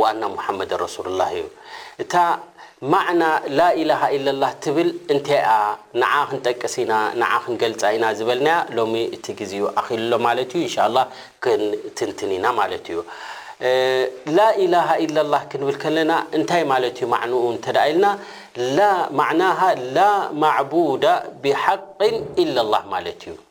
ወኣና ሙሓመደን ረሱሉላህ እዩ። እታ ማዕና ላኢላሃ ኢለላህ ትብል እንታይ'ያ? ንዓ ክንጠቅስ ኢና፣ ንዓ ክንገልጻ ኢና ዝበልናያ ሎሚ እቲ ግዜኡ ኣኺሉ ኣሎ ማለት እዩ። ኢንሻላህ ክንትንትን ኢና ማለት እዩ። ላኢላሃ ኢለላህ ክንብል ከለና እንታይ ማለት እዩ ማዕንኡ እንተ ኢልና ላ ማዕናሃ ላ ማዕቡዳ ቢሓቅን ኢለላህ ማለት እዩ።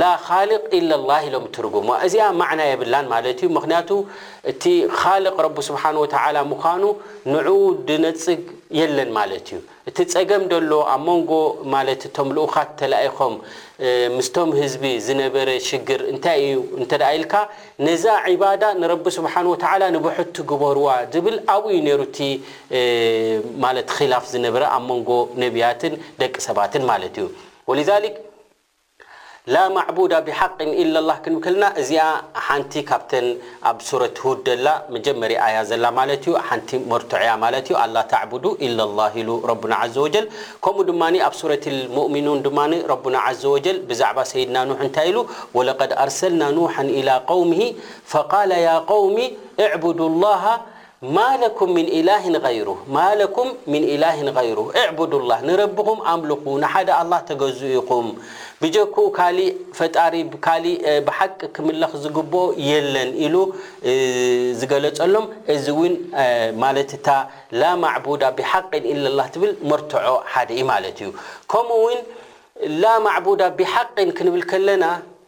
ላ ኻልቅ ኢለ ላህ ኢሎም ይትርጉሙዋ እዚኣ ማዕና የብላን ማለት እዩ ምኽንያቱ እቲ ኻልቅ ረቢ ስብሓን ወተዓላ ምዃኑ ንዕኡ ድነፅግ የለን ማለት እዩ እቲ ፀገም ደሎ ኣብ መንጎ ማለት እቶም ልኡኻት ተላኢኾም ምስቶም ህዝቢ ዝነበረ ሽግር እንታይ እዩ እንተ ኢልካ ነዛ ዒባዳ ንረቢ ስብሓን ወተዓላ ንብሕቱ ግበሩዋ ዝብል ኣብኡ እዩ ነይሩ እቲ ማለት ኺላፍ ዝነበረ ኣብ መንጎ ነብያትን ደቂ ሰባትን ማለት እዩ ወሊዛሊክ لا معبود بحق إلا الله ن ن ك سورة هو مجمر ي مرتع لل عبد إلا الله ربن عز وجل كم سورة المؤمنون ربنا عز وجل بع سيدنا نوح ل ولقد أرسلنا نوحا إلى قومه فقال يا قومي اعبد الله ማ ለኩም ሚን ኢላሂን ገይሩ ማ ለኩም ሚን ኢላሂን ገይሩ እዕቡዱላህ ንረብኹም ኣምልኹ ንሓደ ኣላህ ተገዝኡ ኢኹም ብጀክኡ ካሊእ ፈጣሪ ካሊእ ብሓቂ ክምለኽ ዝግብኦ የለን ኢሉ ዝገለፀሎም እዚ እውን ማለት እታ ላ ማዕቡዳ ቢሓቂን ኢለላህ ትብል መርትዖ ሓደ እዩ ማለት እዩ ከምኡ እውን ላ ማዕቡዳ ቢሓቂን ክንብል ከለና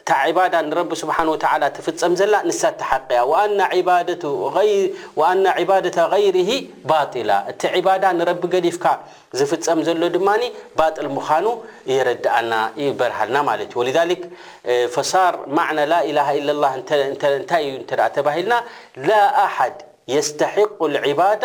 እታ ዒባዳ ንረቢ ስብሓነሁ ወተዓላ ትፍጸም ዘላ ንሳ እታ ሓቒ እያ። ወኣነ ዒባደቱ ገይር ወኣነ ዒባደተ ገይሪሂ ባጢላ እቲ ዒባዳ ንረቢ ገዲፍካ ዝፍጸም ዘሎ ድማ ባጥል ምዃኑ የረድኣና ይበርሃልና ማለት እዩ። ወሊዛሊክ ፈሳር ማዕና ላኢላሃ ኢለላህ እንታይ እዩ እንተ ተባሂልና ላኣሓድ የስተሒቁል ዒባዳ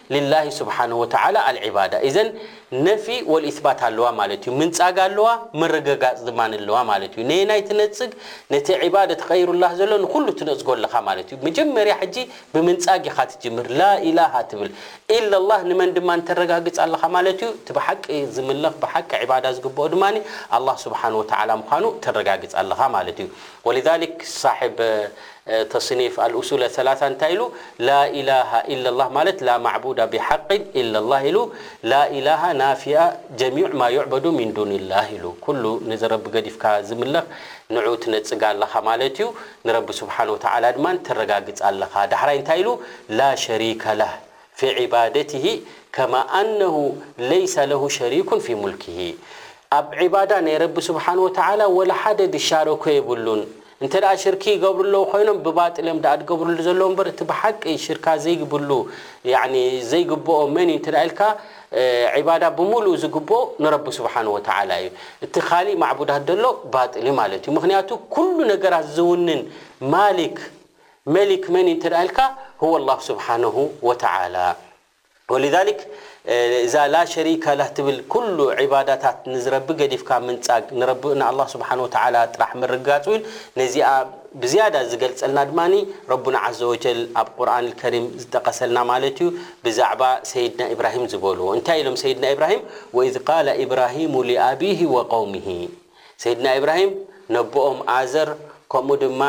ሊላሂ ሱብሓነሁ ወተዓላ ኣልዒባዳ ኢዘን ነፊ ወልኢስባት ኣለዋ ማለት እዩ። ምንጻግ ኣለዋ ምርግጋጽ ድማ ኣለዋ ማለት እዩ። ነየናይ ትነጽግ? ነቲ ዒባደት ገይሩላህ ዘሎ ንኹሉ ትነጽጎ ኣለኻ ማለት እዩ። መጀመርያ ሕጂ ብምንጻግ ኢኻ ትጅምር ላኢላሃ ትብል ኢለላህ ንመን ድማ ተረጋግጽ ኣለኻ ማለት እዩ። እቲ ብሓቂ ዝምለኽ ብሓቂ ዒባዳ ዝግብኦ ድማ ኣላህ ሱብሓነሁ ወተዓላ ምዃኑ ተረጋግጽ ኣለኻ ማለት እዩ። ወሊዛሊክ ሳሒብ ተስኒፍ ኣልኡሱለ ሰላሳ እንታይ ኢሉ? ላኢላሃ ኢለላህ ማለት ላማዕቡዳ ቢሓቂን ኢለላህ ኢሉ፣ ላኢላሃ ናፊያ ጀሚዕ ማዩዕበዱ ሚን ዱኒላህ ኢሉ፣ ኩሉ ንረቢ ገዲፍካ ዝምለኽ ንዑኡ ትነጽግ ኣለኻ ማለት እዩ፣ ንረቢ ሱብሓነሁ ወተዓላ ድማ ተረጋግጽ ኣለኻ፣ ዳሕራይ እንታይ ኢሉ? ላሸሪከ ለህ ፊዒባደቲሂ ከማ ኣነሁ ለይሰ ለሁ ሸሪኩን ፊ ሙልኪሂ ኣብ ዒባዳ ናይ ረቢ ሱብሓነሁ ወተዓላ ወላ ሓደ ድሻረኮ የብሉን፣ እንተ ሽርኪ ይገብሩ ኣለዉ ኮይኖም ብባጥል እዮም ደኣ ድገብርሉ ዘለዉ እምበር እቲ ብሓቂ ሽርካ ዘይብሉ ያኒ ዘይግብኦ መን እዩ እንተ ኢልካ ዒባዳ ብምሉኡ ዝግብኦ ንረቢ ስብሓነሁ ወተዓላ እዩ እቲ ካሊእ ማዕቡዳት ደሎ ባጥል እዩ ማለት እዩ ምኽንያቱ ኩሉ ነገራት ዝውንን ማሊክ መሊክ መን እዩ እንተ ኢልካ ሁወ ኣላሁ ስብሓነሁ ወተዓላ ወሊዛሊክ እዛ ላ ሸሪከ ለህ ትብል ኩሉ ዒባዳታት ንዝረቢ ገዲፍካ ምንጻግ፣ ንረቢ ንኣላህ ስብሓነሁ ወተዓላ ጥራሕ ምርግጋጽ ውን ነዚኣ ብዝያዳ ዝገልጸልና ድማ ረቡና ዓዘ ወጀል ኣብ ቁርኣን ከሪም ዝጠቐሰልና ማለት እዩ ብዛዕባ ሰይድና ኢብራሂም ዝበልዎ እንታይ ኢሎም ሰይድና ኢብራሂም ወኢዝ ቃለ ኢብራሂሙ ሊኣቢሂ ወቀውሚሂ ሰይድና ኢብራሂም ነቦኦም ኣዘር ከምኡ ድማ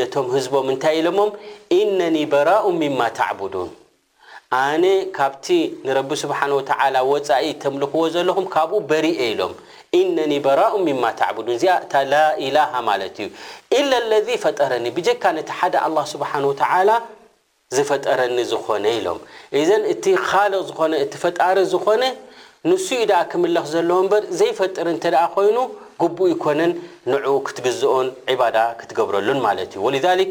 ነቶም ህዝቦም እንታይ ኢሎሞም ኢነኒ በራኡ ሚማ ተዕቡዱን ኣነ ካብቲ ንረቢ ስብሓነ ወተዓላ ወጻኢ እተምልኽዎ ዘለኹም ካብኡ በሪኤ ኢሎም። ኢነኒ በራኡን ሚማ ተዕቡዱን እዚኣ እታ ላኢላሃ ማለት እዩ። ኢለ ለዚ ፈጠረኒ ብጀካ ነቲ ሓደ ኣላህ ስብሓነ ወተዓላ ዝፈጠረኒ ዝኾነ ኢሎም። ኢዘን እቲ ኻልቕ ዝኾነ እቲ ፈጣሪ ዝኾነ ንሱ እዩ ደኣ ክምለኽ ዘለዎ እምበር ዘይፈጥር እንተደኣ ኮይኑ ግቡእ እይኮነን ንዕኡ ክትግዝኦን ዒባዳ ክትገብረሉን ማለት እዩ። ወሊዛሊክ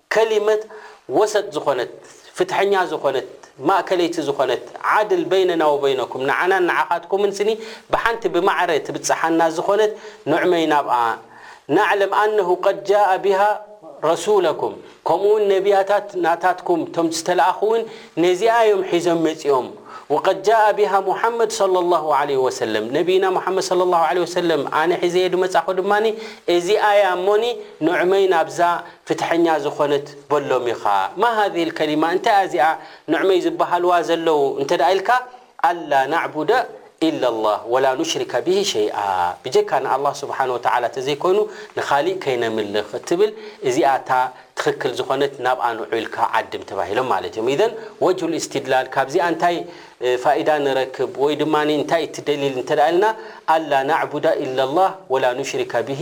ከሊመት ወሰጥ ዝኾነት፣ ፍትሐኛ ዝኾነት፣ ማእከለይቲ ዝኾነት፣ ዓድል በይነና ወበይነኩም፣ ንዓናን ንዓኻትኩምን ስኒ ብሓንቲ ብማዕረ ትብጸሓና ዝኾነት ንዕመይ ናብኣ፣ ናዕለም ኣነሁ ቀድ ጃኣ ቢሃ ረሱለኩም፣ ከምኡውን ነብያታት ናታትኩም እቶም ዝተላእኹውን ነዚኣ እዮም ሒዞም መጺኦም፣ ወቀድ ጃኣ ቢሃ ሙሓመድ ሰለላሁ ዓለይሂ ወሰለም፣ ነብይና ሙሓመድ ሰለላሁ ዓለይሂ ወሰለም ኣነ ሒዘየ ድመጻኹ ድማ እዚኣ እያ እሞኒ ንዕመይ ናብዛ ፍትሐኛ ዝኾነት በሎም ኢኻ ማ ሀዚህ ልከሊማ እንታይ እያ እዚኣ ንዕመይ ዝበሃልዋ ዘለው እንተ ኢልካ ኣላ ናዕቡደ ኢለላህ ወላ ኑሽሪከ ብሂ ሸይኣ ብጀካ ንኣላህ ሱብሓነሁ ወተዓላ ተዘይኮይኑ ንኻሊእ ከይነምልኽ እትብል እዚኣ እታ ትኽክል ዝኾነት ናብኣ ንዑ ኢልካ ዓድም ተባሂሎም ማለት እዮም ኢዘን ወጅሁ ልእስትድላል ካብዚኣ እንታይ ፋኢዳ ንረክብ ወይ ድማ እንታይ እቲ ደሊል እንተ ኢልና ኣላ ናዕቡደ ኢለላህ ወላ ኑሽሪከ ብሂ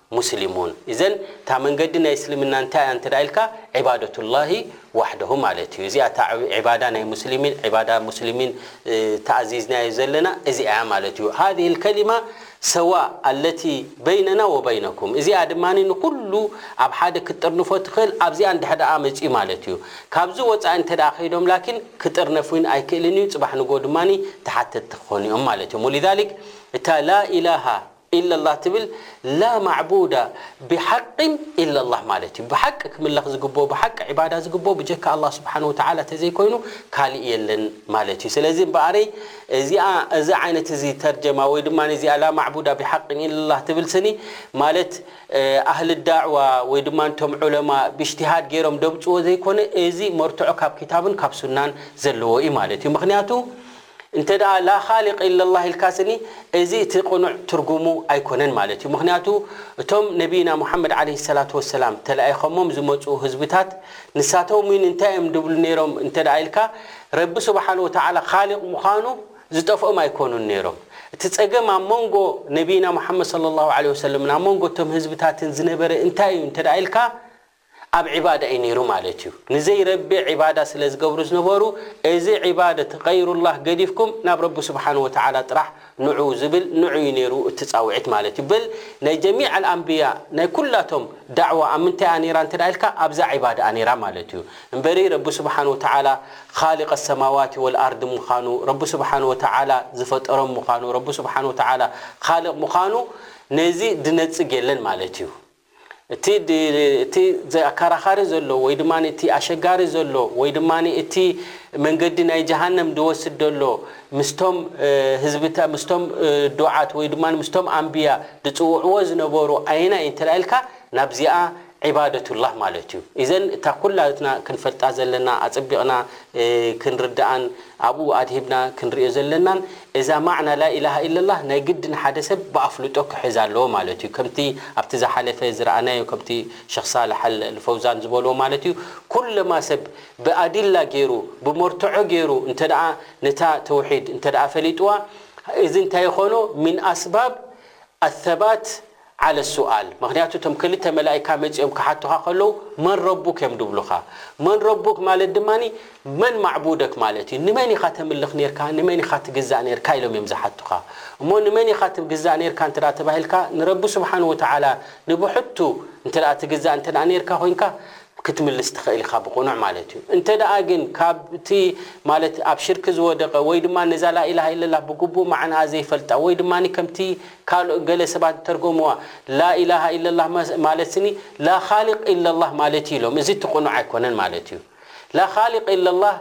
ሙስሊሙን እዘን እታ መንገዲ ናይ እስልምና እንታይ እያ እንተ ኢልካ ዒባደቱላሂ ዋሕደሁ ማለት እዩ እዚኣ እታ ዒባዳ ናይ ሙስሊሚን ዒባዳ ሙስሊሚን ተኣዚዝናዮ ዘለና እዚኣ እያ ማለት እዩ ሃዚህ ልከሊማ ሰዋእ ኣለቲ በይነና ወበይነኩም እዚኣ ድማ ንኹሉ ኣብ ሓደ ክትጥርንፎ ትኽእል ኣብዚኣ እንድሕር ደኣ መፂኡ ማለት እዩ ካብዚ ወፃኢ እንተ ደኣ ከይዶም ላኪን ክጥርነፍ እውን ኣይክእልን እዩ ፅባሕ ንግሆ ድማ ተሓተትቲ ክኾኑ እዮም ማለት እዮም ወሊዛሊክ እታ ላኢላሃ ኢለላህ ትብል ላ ማዕቡዳ ቢሓቂን ኢለላህ ማለት እዩ። ብሓቂ ክምለኽ ዝግብኦ ብሓቂ ዒባዳ ዝግብኦ ብጀካ ኣላህ ስብሓነሁ ወተዓላ ተዘይኮይኑ ካልእ የለን ማለት እዩ። ስለዚ እምበኣረይ እዚኣ እዚ ዓይነት እዚ ተርጀማ ወይ ድማ እዚኣ ላ ማዕቡዳ ቢሓቂን ኢለላህ ትብል ስኒ ማለት ኣህሊ ዳዕዋ ወይ ድማ እቶም ዑለማ ብእጅቲሃድ ገይሮም ደምፅዎ ዘይኮነ እዚ መርትዖ ካብ ክታብን ካብ ሱናን ዘለዎ እዩ ማለት እዩ። ምኽንያቱ እንተ ላ ኻሊቅ ኢለላህ ኢልካ ስኒ እዚ እቲ ቅኑዕ ትርጉሙ ኣይኮነን ማለት እዩ። ምኽንያቱ እቶም ነቢይና ሙሓመድ ዓለይሂ ሰላቱ ወሰላም ተላኢኸሞም ዝመፁ ህዝብታት ንሳቶም እውን እንታይ እዮም ዝብሉ ነይሮም እንተ ኢልካ ረቢ ሱብሓነሁ ወተዓላ ኻሊቅ ምዃኑ ዝጠፍኦም ኣይኮኑን ነይሮም። እቲ ፀገም ኣብ ሞንጎ ነቢይና ሙሓመድ ሰለላሁ ዓለይሂ ወሰለምን ኣብ ሞንጎ እቶም ህዝብታትን ዝነበረ እንታይ እዩ እንተ ኢልካ ኣብ ዒባዳ እዩ ነይሩ ማለት እዩ። ንዘይ ረቢ ዒባዳ ስለ ዝገብሩ ዝነበሩ እዚ ዒባደት ገይሩላህ ገዲፍኩም ናብ ረቢ ስብሓነሁ ወተዓላ ጥራሕ ንዑ ዝብል ንዑ እዩ ነይሩ እቲ ፃውዒት ማለት እዩ። በል ናይ ጀሚዕ ኣልኣንብያ ናይ ኩላቶም ዳዕዋ ኣብ ምንታይ እያ ነይራ እንተድኣ ኢልካ ኣብዛ ዒባዳ እያ ነይራ ማለት እዩ። እምበሪ ረቢ ስብሓነሁ ወተዓላ ኻሊቀ ሰማዋቲ ወልኣርዲ ምዃኑ፣ ረቢ ስብሓነሁ ወተዓላ ዝፈጠሮም ምዃኑ፣ ረቢ ስብሓነሁ ወተዓላ ኻልቅ ምዃኑ ነዚ ድነፅግ የለን ማለት እዩ። እቲ እቲ ኣካራኻሪ ዘሎ ወይ ድማ እቲ ኣሸጋሪ ዘሎ ወይ ድማ እቲ መንገዲ ናይ ጀሃነም ድወስድ ደሎ ምስቶም ህዝብታ ምስቶም ዱዓት ወይ ድማ ምስቶም ኣንብያ ድጽውዕዎ ዝነበሩ ኣየናይ እዩ እንተ ኢልካ ናብዚኣ ዒባደቱላህ ማለት እዩ ኢዘን እታ ኩላትና ክንፈልጣ ዘለና ኣጸቢቕና ክንርድኣን ኣብኡ ኣድሂብና ክንርእዮ ዘለናን እዛ ማዕና ላኢላሃ ኢለላህ ናይ ግድን ሓደ ሰብ ብኣፍልጦ ክሕዛ ኣለዎ ማለት እዩ። ከምቲ ኣብቲ ዝሓለፈ ዝረኣናዮ ከምቲ ሸኽ ሳልሕ ኣልፈውዛን ዝበልዎ ማለት እዩ ኩለማ ሰብ ብኣዲላ ጌሩ ብመርትዖ ጌሩ እንተ ነታ ተውሒድ እንተ ፈሊጥዋ እዚ እንታይ ይኾኖ ምን ኣስባብ ኣሰባት ዓለ ሱኣል ምክንያቱ እቶም ከልተ መላኢካ መጺኦም ክሓቱኻ ከለዉ መን ረቡክ እዮም ድብሉኻ መን ረቡክ ማለት ድማ መን ማዕቡደክ ማለት እዩ ንመን ኢኻ ተምልኽ ኔርካ ንመን ኢኻ ትግዛእ ኔርካ ኢሎም እዮም ዝሓቱኻ እሞ ንመን ኢኻ ትግዛእ ኔርካ እንተ ተባሂልካ ንረቢ ስብሓን ወተዓላ ንብሕቱ እንተ ትግዛእ እንተ ኔርካ ኮይንካ ክትምልስ ትኸእል ኢኻ ብቕኑዕ ማለት እዩ። እንተድኣ ግን ካብቲ ማለት ኣብ ሽርኪ ዝወደቐ ወይ ድማ ነዛ ላኢላሃ ኢለላህ ብግቡእ ማዕንኣ ዘይፈልጣ ወይ ድማ ከምቲ ካልኦ ገለ ሰባት ዝተርጎምዋ ላኢላሃ ኢለላህ ማለት ስኒ ላኻሊቕ ኢለላህ ማለት እዩ ኢሎም። እዚ እቲ ቅኑዕ ኣይኮነን ማለት እዩ። ላኻሊቕ ኢለላህ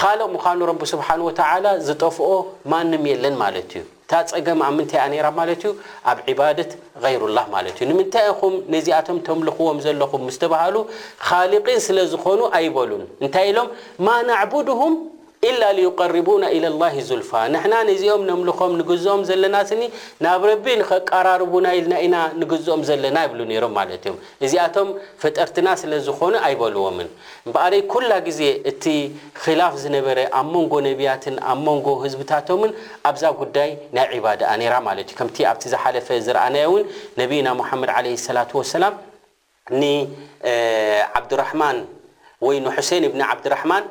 ኻልቕ ምዃኑ ረቢ ስብሓነሁ ወተዓላ ዝጠፍኦ ማንም የለን ማለት እዩ። እታ ጸገም ኣብ ምንታይ እያ ነይራ ማለት እዩ? ኣብ ዒባደት ገይሩላህ ማለት እዩ። ንምንታይ ኢኹም ነዚኣቶም ተምልኽዎም ዘለኹም ምስ ተባሃሉ፣ ኻሊቒን ስለ ዝኾኑ ኣይበሉን። እንታይ ኢሎም? ማ ናዕቡድሁም ኢላ ሊዩቀርቡና ኢለላሂ ዙልፋ፣ ንሕና ነዚኦም ነምልኾም ንግዝኦም ዘለና ስኒ ናብ ረቢ ንኸቃራርቡና ኢልና ኢና ንግዝኦም ዘለና ይብሉ ነይሮም ማለት እዮም። እዚኣቶም ፈጠርትና ስለ ዝኾኑ ኣይበሉዎምን። እምበኣረይ ኩላ ግዜ እቲ ኺላፍ ዝነበረ ኣብ መንጎ ነብያትን ኣብ መንጎ ህዝብታቶምን ኣብዛ ጉዳይ ናይ ዒባዳ እያ ነይራ ማለት እዩ ከምቲ ኣብቲ ዝሓለፈ ዝረኣናዮ እውን ነብይና ሙሓመድ ዓለይሂ ሰላቱ ወሰላም ን ዓብዱራሕማን ወይ ንሑሴን እብኒ ዓብዱራሕማን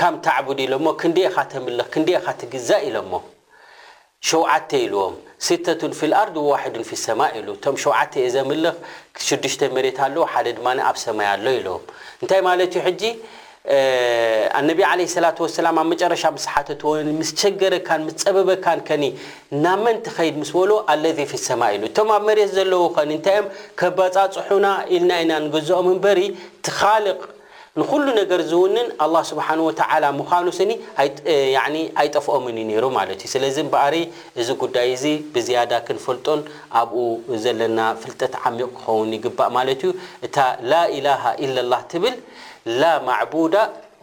ካም ተዕቡድ ኢሎሞ ክንደይ ኢኻ ተምልኽ ክንደይ ኢኻ ትግዛእ ኢሎሞ ሸውዓተ ኢልዎም ሲተቱን ፊል ኣርድ ወዋሒዱን ፊ ሰማ ኢሉ እቶም ሸውዓተ እየ ዘምልኽ ሽዱሽተ መሬት ኣለዉ ሓደ ድማ ኣብ ሰማይ ኣሎ ኢልዎም እንታይ ማለት እዩ ሕጂ ኣነቢ ዓለይሂ ሰላቱ ወሰላም ኣብ መጨረሻ ምስ ሓተትዎ ምስ ቸገረካን ምስ ጸበበካን ከኒ ናብ መን ትኸይድ ምስ በልዎ ኣለዚ ፊ ሰማ ኢሉ እቶም ኣብ መሬት ዘለዉ ኸኒ እንታይ እዮም ከባጻጽሑና ኢልና ኢና ንግዝኦም እምበሪ እቲ ኻልቅ ንኹሉ ነገር ዝውንን ኣላህ ስብሓነሁ ወተዓላ ምዃኑ ስኒ ያዕኒ ኣይጠፍኦምን እዩ ነይሩ ማለት እዩ። ስለዚ እምበኣርይ እዚ ጉዳይ እዚ ብዝያዳ ክንፈልጦን ኣብኡ ዘለና ፍልጠት ዓሚቕ ክኸውን ይግባእ ማለት እዩ። እታ ላኢላሃ ኢለላህ ትብል ላ ማዕቡዳ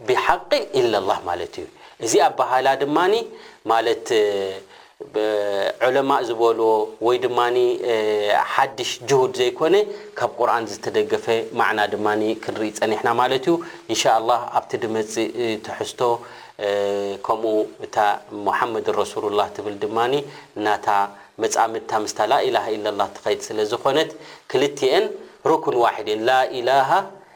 ቢሓቒን ኢለላህ ማለት እዩ። እዚ ኣበሃህላ ድማ ማለት ዑለማእ ዝበልዎ ወይ ድማ ሓድሽ ጅሁድ ዘይኮነ ካብ ቁርኣን ዝተደገፈ ማዕና ድማ ክንርኢ ፀኒሕና ማለት እዩ። እንሻኣላህ ኣብቲ ድመፅእ ትሕዝቶ ከምኡ እታ ሙሓመድ ረሱሉላህ ትብል ድማ ናታ መፃምድታ ምስታ ላኢላሃ ኢለላህ ትኸይድ ስለዝኾነት ክልቲኤን ሩክን ዋሒድ እየን ላኢላሃ